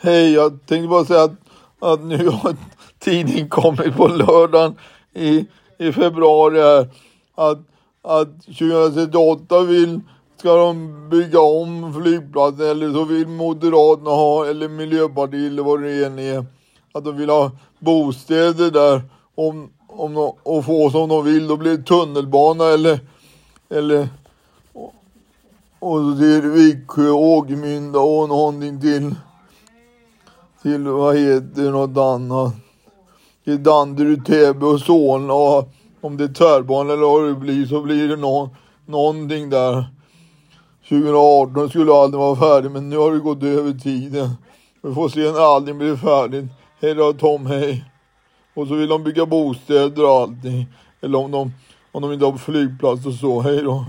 Hej, jag tänkte bara säga att, att nu har tidningen kommit på lördagen i, i februari här. Att, att 2038 vill, ska de bygga om flygplatsen eller så vill Moderaterna ha, eller Miljöpartiet eller vad det än är. Att de vill ha bostäder där om, om de, och få som de vill. Då blir det tunnelbana eller, eller och, och så till Viksjö, Ågmynda och någonting till till vad heter det, något annat. Till Danderyd, Täby och Solna och om det är tvärbana eller vad det blir så blir det nå någonting där. 2018 skulle aldrig vara färdigt men nu har det gått över tiden. Vi får se när allting blir färdigt. Hej då Tom, hej. Och så vill de bygga bostäder och allting. Eller om de, om de inte har flygplats och så. Hej då.